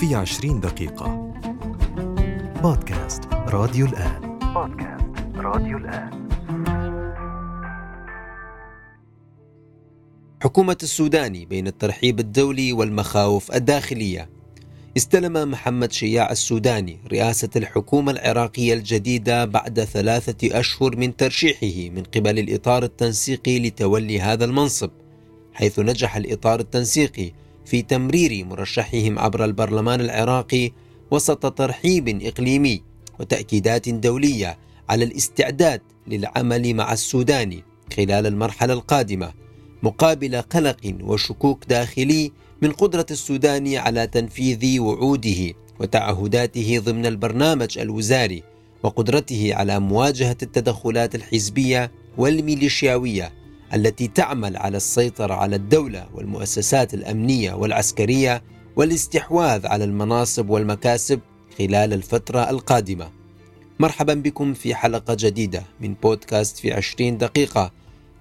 في عشرين دقيقة. بودكاست راديو الآن. بودكاست راديو الآن. حكومة السوداني بين الترحيب الدولي والمخاوف الداخلية. استلم محمد شياع السوداني رئاسة الحكومة العراقية الجديدة بعد ثلاثة أشهر من ترشيحه من قبل الإطار التنسيقي لتولي هذا المنصب حيث نجح الإطار التنسيقي في تمرير مرشحهم عبر البرلمان العراقي وسط ترحيب إقليمي وتأكيدات دولية على الاستعداد للعمل مع السوداني خلال المرحلة القادمة مقابل قلق وشكوك داخلي من قدرة السودان على تنفيذ وعوده وتعهداته ضمن البرنامج الوزاري وقدرته على مواجهة التدخلات الحزبية والميليشياوية. التي تعمل على السيطرة على الدولة والمؤسسات الأمنية والعسكرية والاستحواذ على المناصب والمكاسب خلال الفترة القادمة. مرحبا بكم في حلقة جديدة من بودكاست في عشرين دقيقة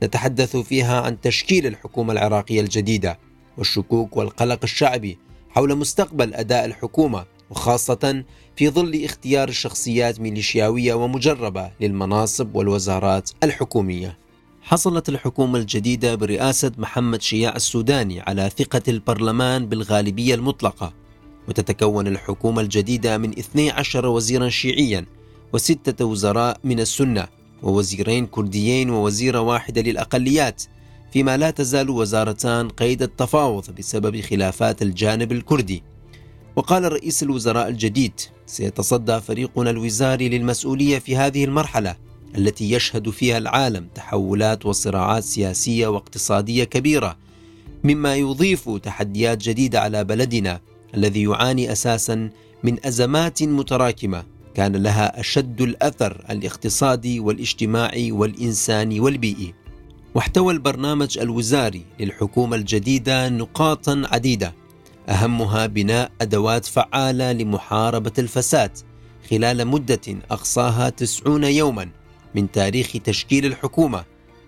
نتحدث فيها عن تشكيل الحكومة العراقية الجديدة والشكوك والقلق الشعبي حول مستقبل أداء الحكومة وخاصة في ظل اختيار الشخصيات ميليشياوية ومجربة للمناصب والوزارات الحكومية. حصلت الحكومة الجديدة برئاسة محمد شياع السوداني على ثقة البرلمان بالغالبية المطلقة. وتتكون الحكومة الجديدة من 12 وزيرا شيعيا وستة وزراء من السنة ووزيرين كرديين ووزيرة واحدة للأقليات فيما لا تزال وزارتان قيد التفاوض بسبب خلافات الجانب الكردي. وقال رئيس الوزراء الجديد سيتصدى فريقنا الوزاري للمسؤولية في هذه المرحلة التي يشهد فيها العالم تحولات وصراعات سياسية واقتصادية كبيرة مما يضيف تحديات جديدة على بلدنا الذي يعاني أساسا من أزمات متراكمة كان لها أشد الأثر الاقتصادي والاجتماعي والإنساني والبيئي. واحتوى البرنامج الوزاري للحكومة الجديدة نقاطا عديدة أهمها بناء أدوات فعالة لمحاربة الفساد خلال مدة أقصاها تسعون يوما من تاريخ تشكيل الحكومة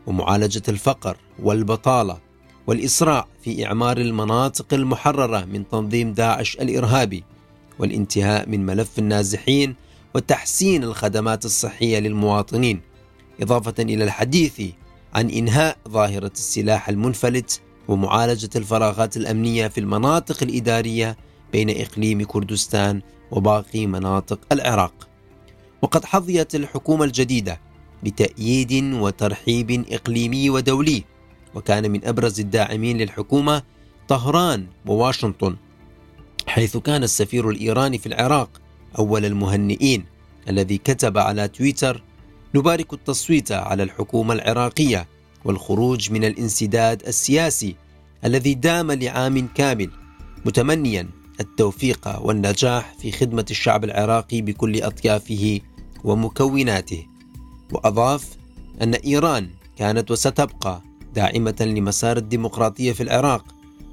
ومعالجة الفقر والبطالة والإسراع في إعمار المناطق المحررة من تنظيم داعش الإرهابي والانتهاء من ملف النازحين وتحسين الخدمات الصحية للمواطنين إضافة إلى الحديث عن إنهاء ظاهرة السلاح المنفلت ومعالجة الفراغات الأمنية في المناطق الإدارية بين إقليم كردستان وباقي مناطق العراق. وقد حظيت الحكومة الجديدة بتأييد وترحيب إقليمي ودولي وكان من أبرز الداعمين للحكومة طهران وواشنطن حيث كان السفير الإيراني في العراق أول المهنئين الذي كتب على تويتر نبارك التصويت على الحكومة العراقية والخروج من الانسداد السياسي الذي دام لعام كامل متمنيا التوفيق والنجاح في خدمة الشعب العراقي بكل أطيافه ومكوناته. وأضاف أن إيران كانت وستبقى داعمة لمسار الديمقراطية في العراق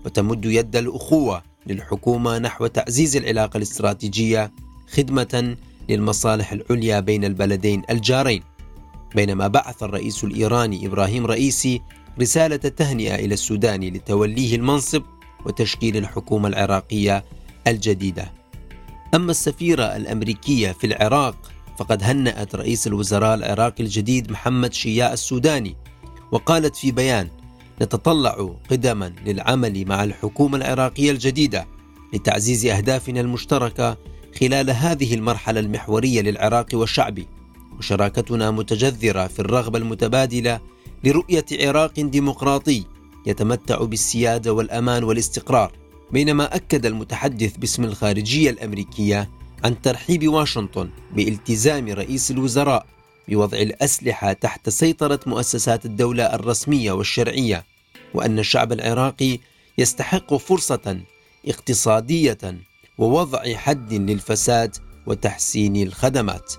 وتمد يد الأخوة للحكومة نحو تعزيز العلاقة الاستراتيجية خدمة للمصالح العليا بين البلدين الجارين. بينما بعث الرئيس الإيراني إبراهيم رئيسي رسالة تهنئة إلى السودان لتوليه المنصب وتشكيل الحكومة العراقية الجديدة. أما السفيرة الأمريكية في العراق فقد هنأت رئيس الوزراء العراقي الجديد محمد شياء السوداني وقالت في بيان نتطلع قدما للعمل مع الحكومة العراقية الجديدة لتعزيز أهدافنا المشتركة خلال هذه المرحلة المحورية للعراق وشعبه وشراكتنا متجذرة في الرغبة المتبادلة لرؤية عراق ديمقراطي يتمتع بالسيادة والأمان والاستقرار. بينما أكد المتحدث باسم الخارجية الأمريكية عن ترحيب واشنطن بإلتزام رئيس الوزراء بوضع الأسلحة تحت سيطرة مؤسسات الدولة الرسمية والشرعية وأن الشعب العراقي يستحق فرصة اقتصادية ووضع حد للفساد وتحسين الخدمات.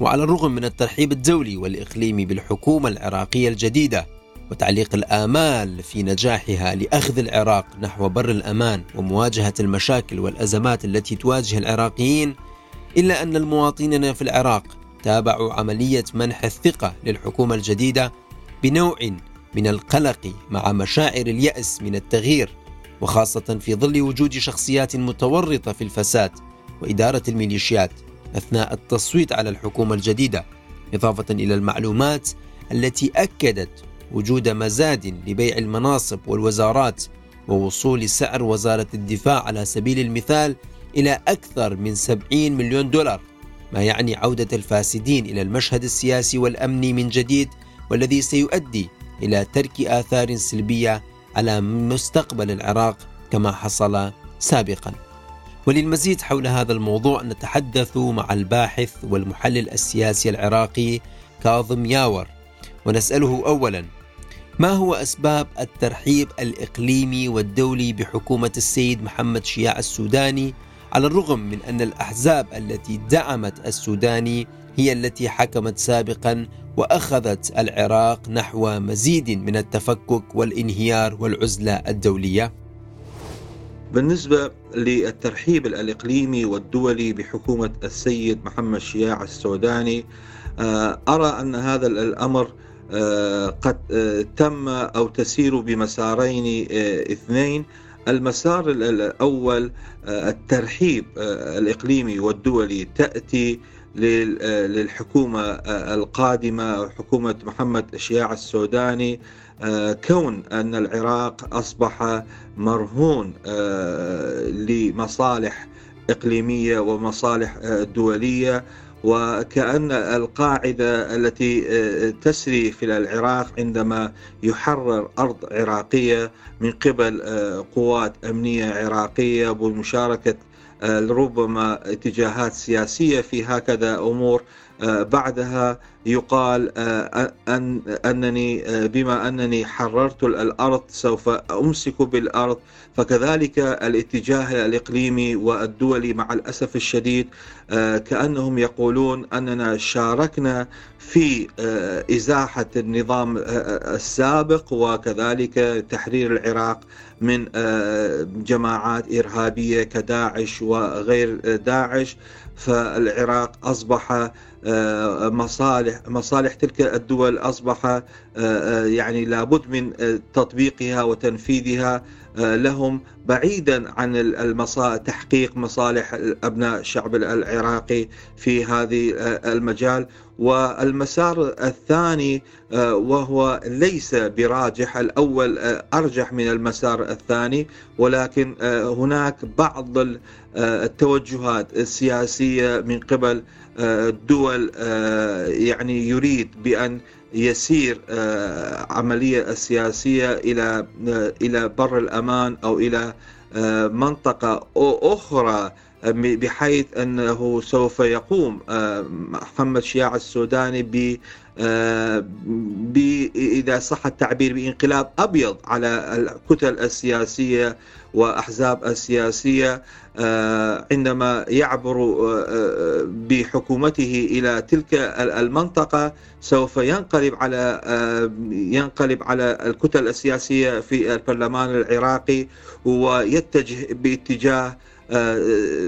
وعلى الرغم من الترحيب الدولي والاقليمي بالحكومة العراقية الجديدة وتعليق الآمال في نجاحها لأخذ العراق نحو بر الأمان ومواجهة المشاكل والأزمات التي تواجه العراقيين إلا أن المواطنين في العراق تابعوا عملية منح الثقة للحكومة الجديدة بنوع من القلق مع مشاعر اليأس من التغيير وخاصة في ظل وجود شخصيات متورطة في الفساد وإدارة الميليشيات أثناء التصويت على الحكومة الجديدة إضافة إلى المعلومات التي أكدت وجود مزاد لبيع المناصب والوزارات ووصول سعر وزارة الدفاع على سبيل المثال إلى أكثر من 70 مليون دولار ما يعني عودة الفاسدين إلى المشهد السياسي والأمني من جديد والذي سيؤدي إلى ترك آثار سلبية على مستقبل العراق كما حصل سابقا. وللمزيد حول هذا الموضوع نتحدث مع الباحث والمحلل السياسي العراقي كاظم ياور ونسأله أولا ما هو أسباب الترحيب الإقليمي والدولي بحكومة السيد محمد شياع السوداني على الرغم من أن الأحزاب التي دعمت السوداني هي التي حكمت سابقا وأخذت العراق نحو مزيد من التفكك والإنهيار والعزلة الدولية؟ بالنسبة للترحيب الإقليمي والدولي بحكومة السيد محمد شياع السوداني آه، أرى أن هذا الأمر آه، قد آه، تم أو تسير بمسارين اثنين. المسار الأول الترحيب الإقليمي والدولي تأتي للحكومة القادمة حكومة محمد شياع السوداني. كون أن العراق أصبح مرهون لمصالح إقليمية ومصالح دولية. وكأن القاعدة التي تسري في العراق عندما يحرر أرض عراقية من قبل قوات أمنية عراقية بمشاركة ربما اتجاهات سياسية في هكذا أمور. آه، بعدها يقال آه، أن أنني آه، بما أنني حررت الأرض سوف أمسك بالأرض. فكذلك الاتجاه الإقليمي والدولي مع الأسف الشديد كأنهم يقولون أننا شاركنا في إزاحة النظام السابق وكذلك تحرير العراق من جماعات إرهابية كداعش وغير داعش. فالعراق أصبح آه، مصالح مصالح تلك الدول أصبح آه، آه، يعني لابد من تطبيقها وتنفيذها لهم بعيدا عن تحقيق مصالح أبناء الشعب العراقي في هذه المجال. والمسار الثاني وهو ليس براجح. الأول أرجح من المسار الثاني ولكن هناك بعض التوجهات السياسية من قبل الدول يعني يريد بأن يسير عملية السياسية إلى إلى بر الأمان أو إلى منطقة أخرى بحيث أنه سوف يقوم محمد شياع السوداني ب إذا صح التعبير بإنقلاب أبيض على الكتل السياسية وأحزاب السياسية آه، عندما يعبر آه، آه، بحكومته إلى تلك المنطقة سوف ينقلب على ينقلب على الكتل السياسية في البرلمان العراقي ويتجه باتجاه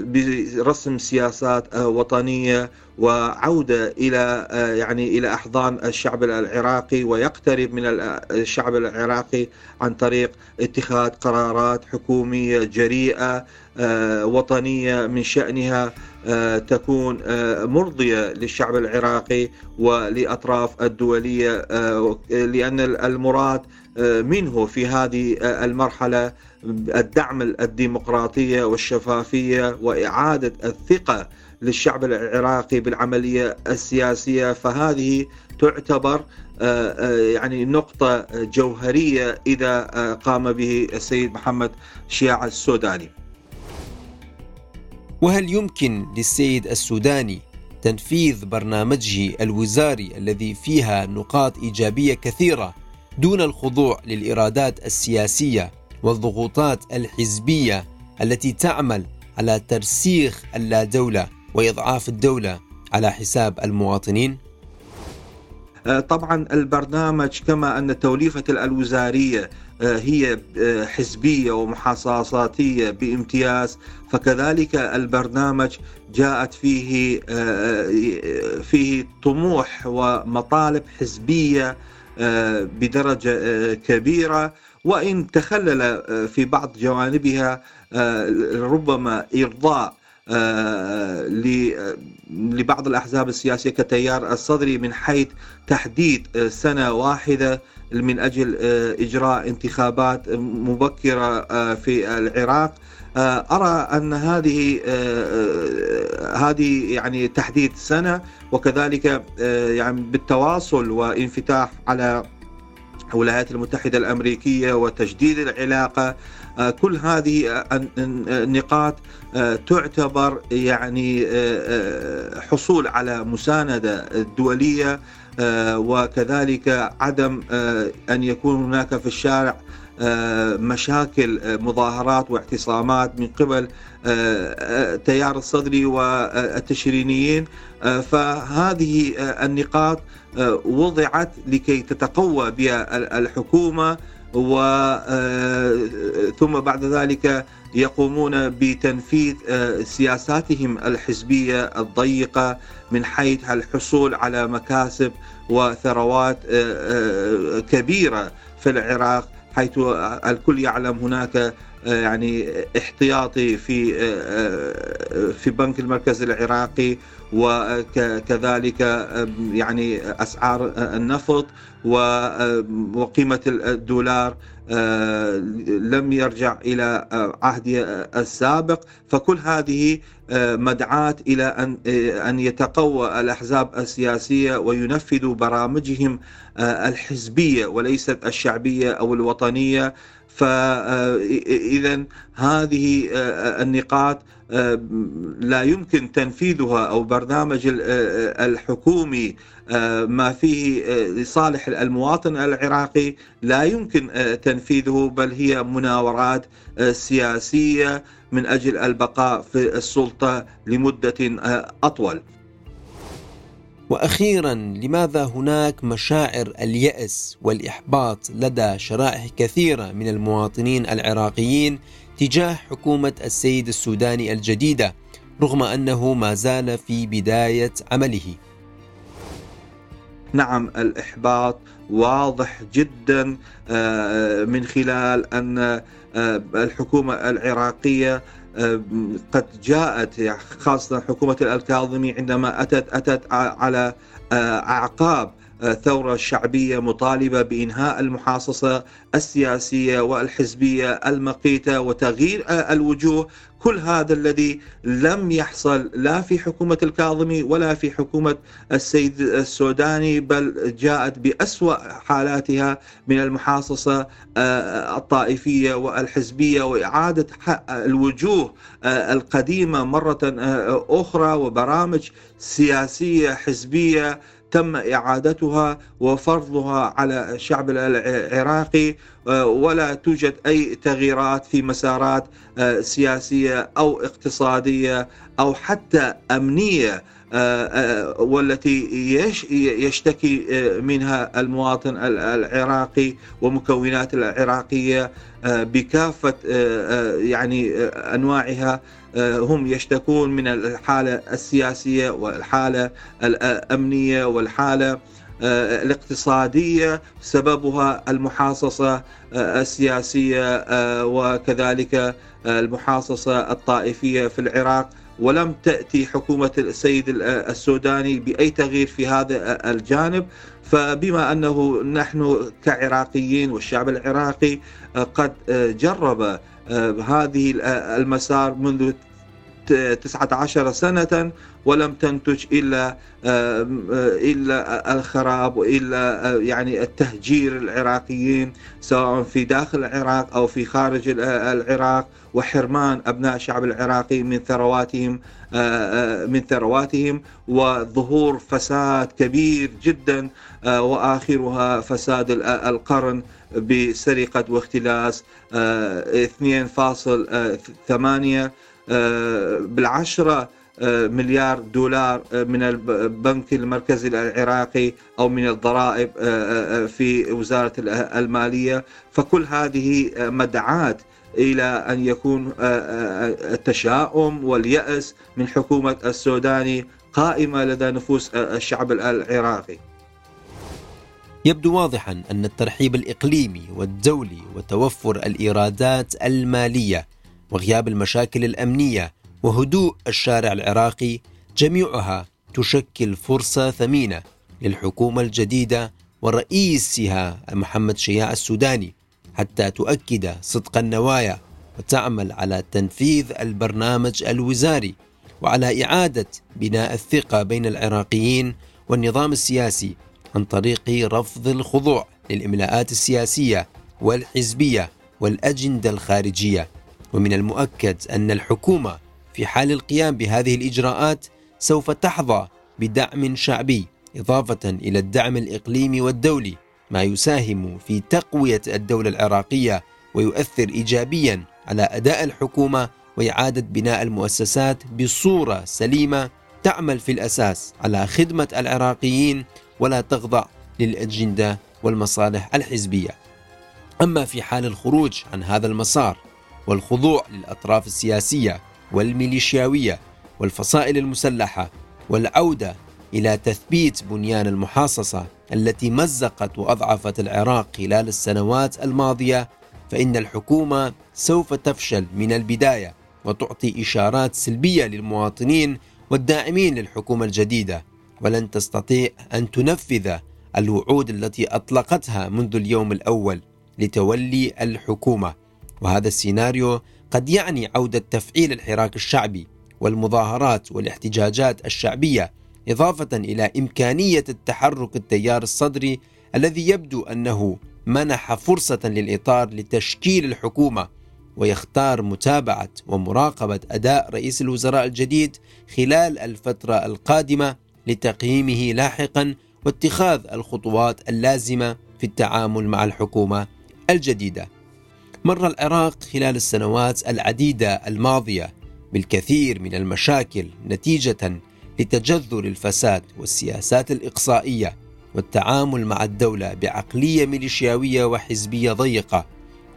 برسم سياسات وطنية وعودة إلى يعني إلى أحضان الشعب العراقي ويقترب من الشعب العراقي عن طريق اتخاذ قرارات حكومية جريئة آه، وطنية من شأنها آه، تكون آه، مرضية للشعب العراقي ولأطراف الدولية لأن المراد منه في هذه المرحلة الدعم الديمقراطية والشفافية وإعادة الثقة للشعب العراقي بالعملية السياسية فهذه تعتبر يعني نقطة جوهرية إذا قام به السيد محمد شياع السوداني. وهل يمكن للسيد السوداني تنفيذ برنامجه الوزاري الذي فيها نقاط إيجابية كثيرة دون الخضوع للارادات السياسية والضغوطات الحزبية التي تعمل على ترسيخ اللادولة وإضعاف الدولة على حساب المواطنين؟ آه، طبعا البرنامج كما أن توليفة الوزارية آه، هي آه، حزبية ومحاصصاتيه بامتياز فكذلك البرنامج جاءت فيه فيه طموح ومطالب حزبية بدرجة كبيرة. وإن تخلل في بعض جوانبها ربما إرضاء لبعض الأحزاب السياسية كتيار الصدري من حيث تحديد سنة واحدة. من أجل إجراء انتخابات مبكرة في العراق. أرى أن هذه هذه يعني تحديد سنة وكذلك يعني بالتواصل وانفتاح على الولايات المتحدة الأمريكية وتجديد العلاقة كل هذه النقاط تعتبر يعني حصول على مساندة دولية وكذلك عدم أن يكون هناك في الشارع مشاكل مظاهرات واعتصامات من قبل تيار الصدري والتشرينيين. فهذه النقاط وضعت لكي تتقوى بها الحكومة. و ثم بعد ذلك يقومون بتنفيذ سياساتهم الحزبية الضيقة من حيث الحصول على مكاسب وثروات كبيرة في العراق حيث الكل يعلم هناك يعني احتياطي في في بنك المركز العراقي وكذلك يعني أسعار النفط وقيمة الدولار لم يرجع إلى عهد السابق. فكل هذه مدعاة إلى أن أن يتقوى الأحزاب السياسية وينفذوا برامجهم الحزبية وليست الشعبية أو الوطنية. فاذا هذه النقاط لا يمكن تنفيذها أو برنامج الحكومي ما فيه لصالح المواطن العراقي لا يمكن تنفيذه بل هي مناورات سياسية من أجل البقاء في السلطة لمدة أطول. وأخيرا لماذا هناك مشاعر اليأس والإحباط لدى شرائح كثيرة من المواطنين العراقيين تجاه حكومة السيد السوداني الجديدة رغم أنه ما زال في بداية عمله؟ نعم الإحباط واضح جدا آه، من خلال أن آه، الحكومة العراقية آه، قد جاءت خاصة حكومة الكاظمي عندما اتت أتت على أعقاب ثورة شعبية مطالبة بإنهاء المحاصصة السياسية والحزبية المقيتة وتغيير الوجوه كل هذا الذي لم يحصل لا في حكومة الكاظمي ولا في حكومة السيد السوداني بل جاءت بأسوأ حالاتها من المحاصصة الطائفية والحزبية وإعادة الوجوه القديمة مرة أخرى وبرامج سياسية حزبية تم إعادتها وفرضها على الشعب العراقي آه، ولا توجد أي تغييرات في مسارات آه، سياسية أو اقتصادية أو حتى آه، والتي يشتكي منها المواطن العراقي ومكونات العراقية بكافة يعني أنواعها هم يشتكون من الحالة السياسية والحالة الامنيه والحالة آه، الاقتصادية سببها المحاصصة آه، السياسية آه، وكذلك المحاصصة الطائفية في العراق. ولم تأتي حكومة السيد السوداني بأي تغيير في هذا الجانب. فبما أنه نحن كعراقيين والشعب العراقي قد جرب هذه المسار منذ 19 سنة ولم تنتج إلا إلا الخراب وإلا يعني التهجير العراقيين سواء في داخل العراق أو في خارج العراق وحرمان أبناء الشعب العراقي من ثرواتهم من ثرواتهم وظهور فساد كبير جدا وآخرها فساد القرن بسرقة واختلاس 2.8 آه، بالعشرة آه، مليار دولار آه، من البنك المركزي العراقي أو من الضرائب في وزارة المالية فكل هذه مدعاة إلى أن يكون التشاؤم واليأس من حكومة السوداني قائمة لدى نفوس الشعب العراقي. يبدو واضحا أن الترحيب الإقليمي والدولي وتوفر الإيرادات المالية وغياب المشاكل الأمنية وهدوء الشارع العراقي جميعها تشكل فرصة ثمينة للحكومة الجديدة ورئيسها محمد شياع السوداني حتى تؤكد صدق النوايا وتعمل على تنفيذ البرنامج الوزاري وعلى إعادة بناء الثقة بين العراقيين والنظام السياسي عن طريق رفض الخضوع للإملاءات السياسية والحزبية والأجندة الخارجية. ومن المؤكد أن الحكومة في حال القيام بهذه الإجراءات سوف تحظى بدعم شعبي إضافة إلى الدعم الإقليمي والدولي ما يساهم في تقوية الدولة العراقية ويؤثر إيجابيا على أداء الحكومة وإعادة بناء المؤسسات بصورة سليمة تعمل في الأساس على خدمة العراقيين ولا تخضع للأجندة والمصالح الحزبية. أما في حال الخروج عن هذا المسار والخضوع للأطراف السياسية والميليشياوية والفصائل المسلحة والعودة إلى تثبيت بنيان المحاصصة التي مزقت وأضعفت العراق خلال السنوات الماضية فإن الحكومة سوف تفشل من البداية وتعطي إشارات سلبية للمواطنين والداعمين للحكومة الجديدة. ولن تستطيع أن تنفذ الوعود التي أطلقتها منذ اليوم الأول لتولي الحكومة. وهذا السيناريو قد يعني عودة تفعيل الحراك الشعبي والمظاهرات والاحتجاجات الشعبية إضافة إلى إمكانية التحرك التيار الصدري الذي يبدو أنه منح فرصة للإطار لتشكيل الحكومة ويختار متابعة ومراقبة أداء رئيس الوزراء الجديد خلال الفترة القادمة لتقييمه لاحقا واتخاذ الخطوات اللازمة في التعامل مع الحكومة الجديدة. مر العراق خلال السنوات العديدة الماضية بالكثير من المشاكل نتيجة لتجذر الفساد والسياسات الإقصائية والتعامل مع الدولة بعقلية ميليشياوية وحزبية ضيقة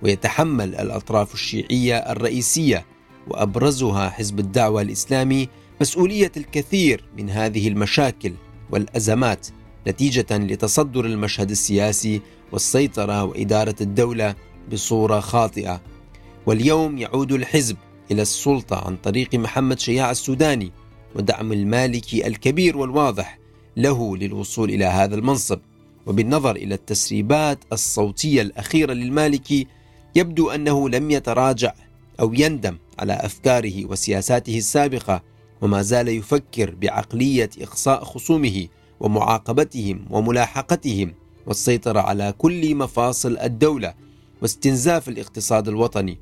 ويتحمل الأطراف الشيعية الرئيسية وأبرزها حزب الدعوة الإسلامي مسؤولية الكثير من هذه المشاكل والأزمات نتيجة لتصدر المشهد السياسي والسيطرة وإدارة الدولة بصورة خاطئة. واليوم يعود الحزب إلى السلطة عن طريق محمد شياع السوداني ودعم المالكي الكبير والواضح له للوصول إلى هذا المنصب. وبالنظر إلى التسريبات الصوتية الأخيرة للمالكي يبدو أنه لم يتراجع أو يندم على أفكاره وسياساته السابقة وما زال يفكر بعقلية إقصاء خصومه ومعاقبتهم وملاحقتهم والسيطرة على كل مفاصل الدولة واستنزاف الاقتصاد الوطني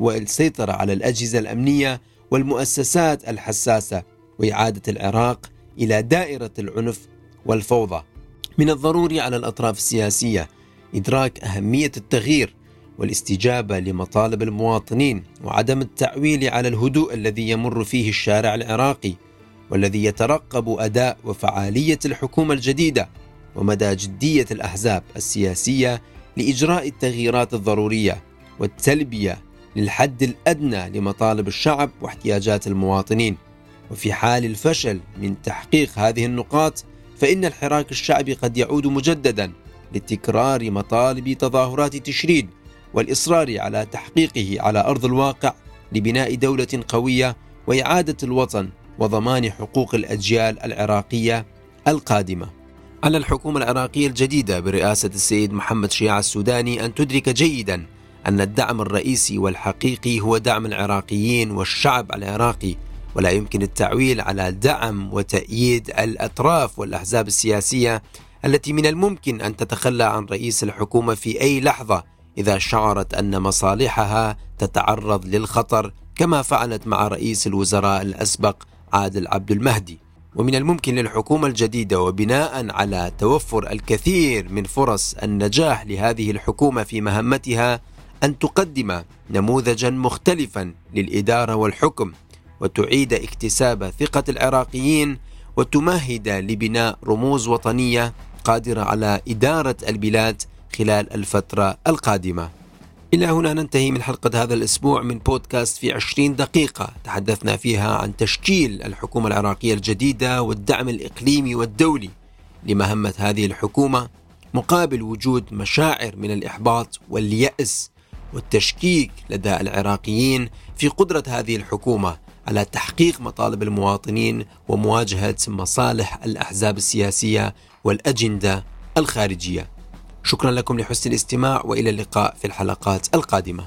والسيطرة على الأجهزة الأمنية والمؤسسات الحساسة وإعادة العراق إلى دائرة العنف والفوضى. من الضروري على الأطراف السياسية إدراك أهمية التغيير والاستجابة لمطالب المواطنين وعدم التعويل على الهدوء الذي يمر فيه الشارع العراقي والذي يترقب أداء وفعالية الحكومة الجديدة ومدى جدية الأحزاب السياسية لإجراء التغييرات الضرورية والتلبية للحد الأدنى لمطالب الشعب واحتياجات المواطنين وفي حال الفشل من تحقيق هذه النقاط فإن الحراك الشعبي قد يعود مجددا لتكرار مطالب تظاهرات تشرين والإصرار على تحقيقه على أرض الواقع لبناء دولة قوية وإعادة الوطن وضمان حقوق الأجيال العراقية القادمة. على الحكومة العراقية الجديدة برئاسة السيد محمد شياع السوداني أن تدرك جيدا أن الدعم الرئيسي والحقيقي هو دعم العراقيين والشعب العراقي ولا يمكن التعويل على دعم وتأييد الأطراف والأحزاب السياسية التي من الممكن أن تتخلى عن رئيس الحكومة في أي لحظة إذا شعرت أن مصالحها تتعرض للخطر كما فعلت مع رئيس الوزراء الأسبق عادل عبد المهدي. ومن الممكن للحكومة الجديدة وبناء على توفر الكثير من فرص النجاح لهذه الحكومة في مهمتها أن تقدم نموذجا مختلفا للإدارة والحكم وتعيد اكتساب ثقة العراقيين وتمهد لبناء رموز وطنية قادرة على إدارة البلاد خلال الفترة القادمة. إلى هنا ننتهي من حلقة هذا الأسبوع من بودكاست في عشرين دقيقة. تحدثنا فيها عن تشكيل الحكومة العراقية الجديدة والدعم الإقليمي والدولي لمهمة هذه الحكومة مقابل وجود مشاعر من الإحباط واليأس والتشكيك لدى العراقيين في قدرة هذه الحكومة على تحقيق مطالب المواطنين ومواجهة مصالح الأحزاب السياسية والأجندة الخارجية. شكرا لكم لحسن الاستماع وإلى اللقاء في الحلقات القادمة.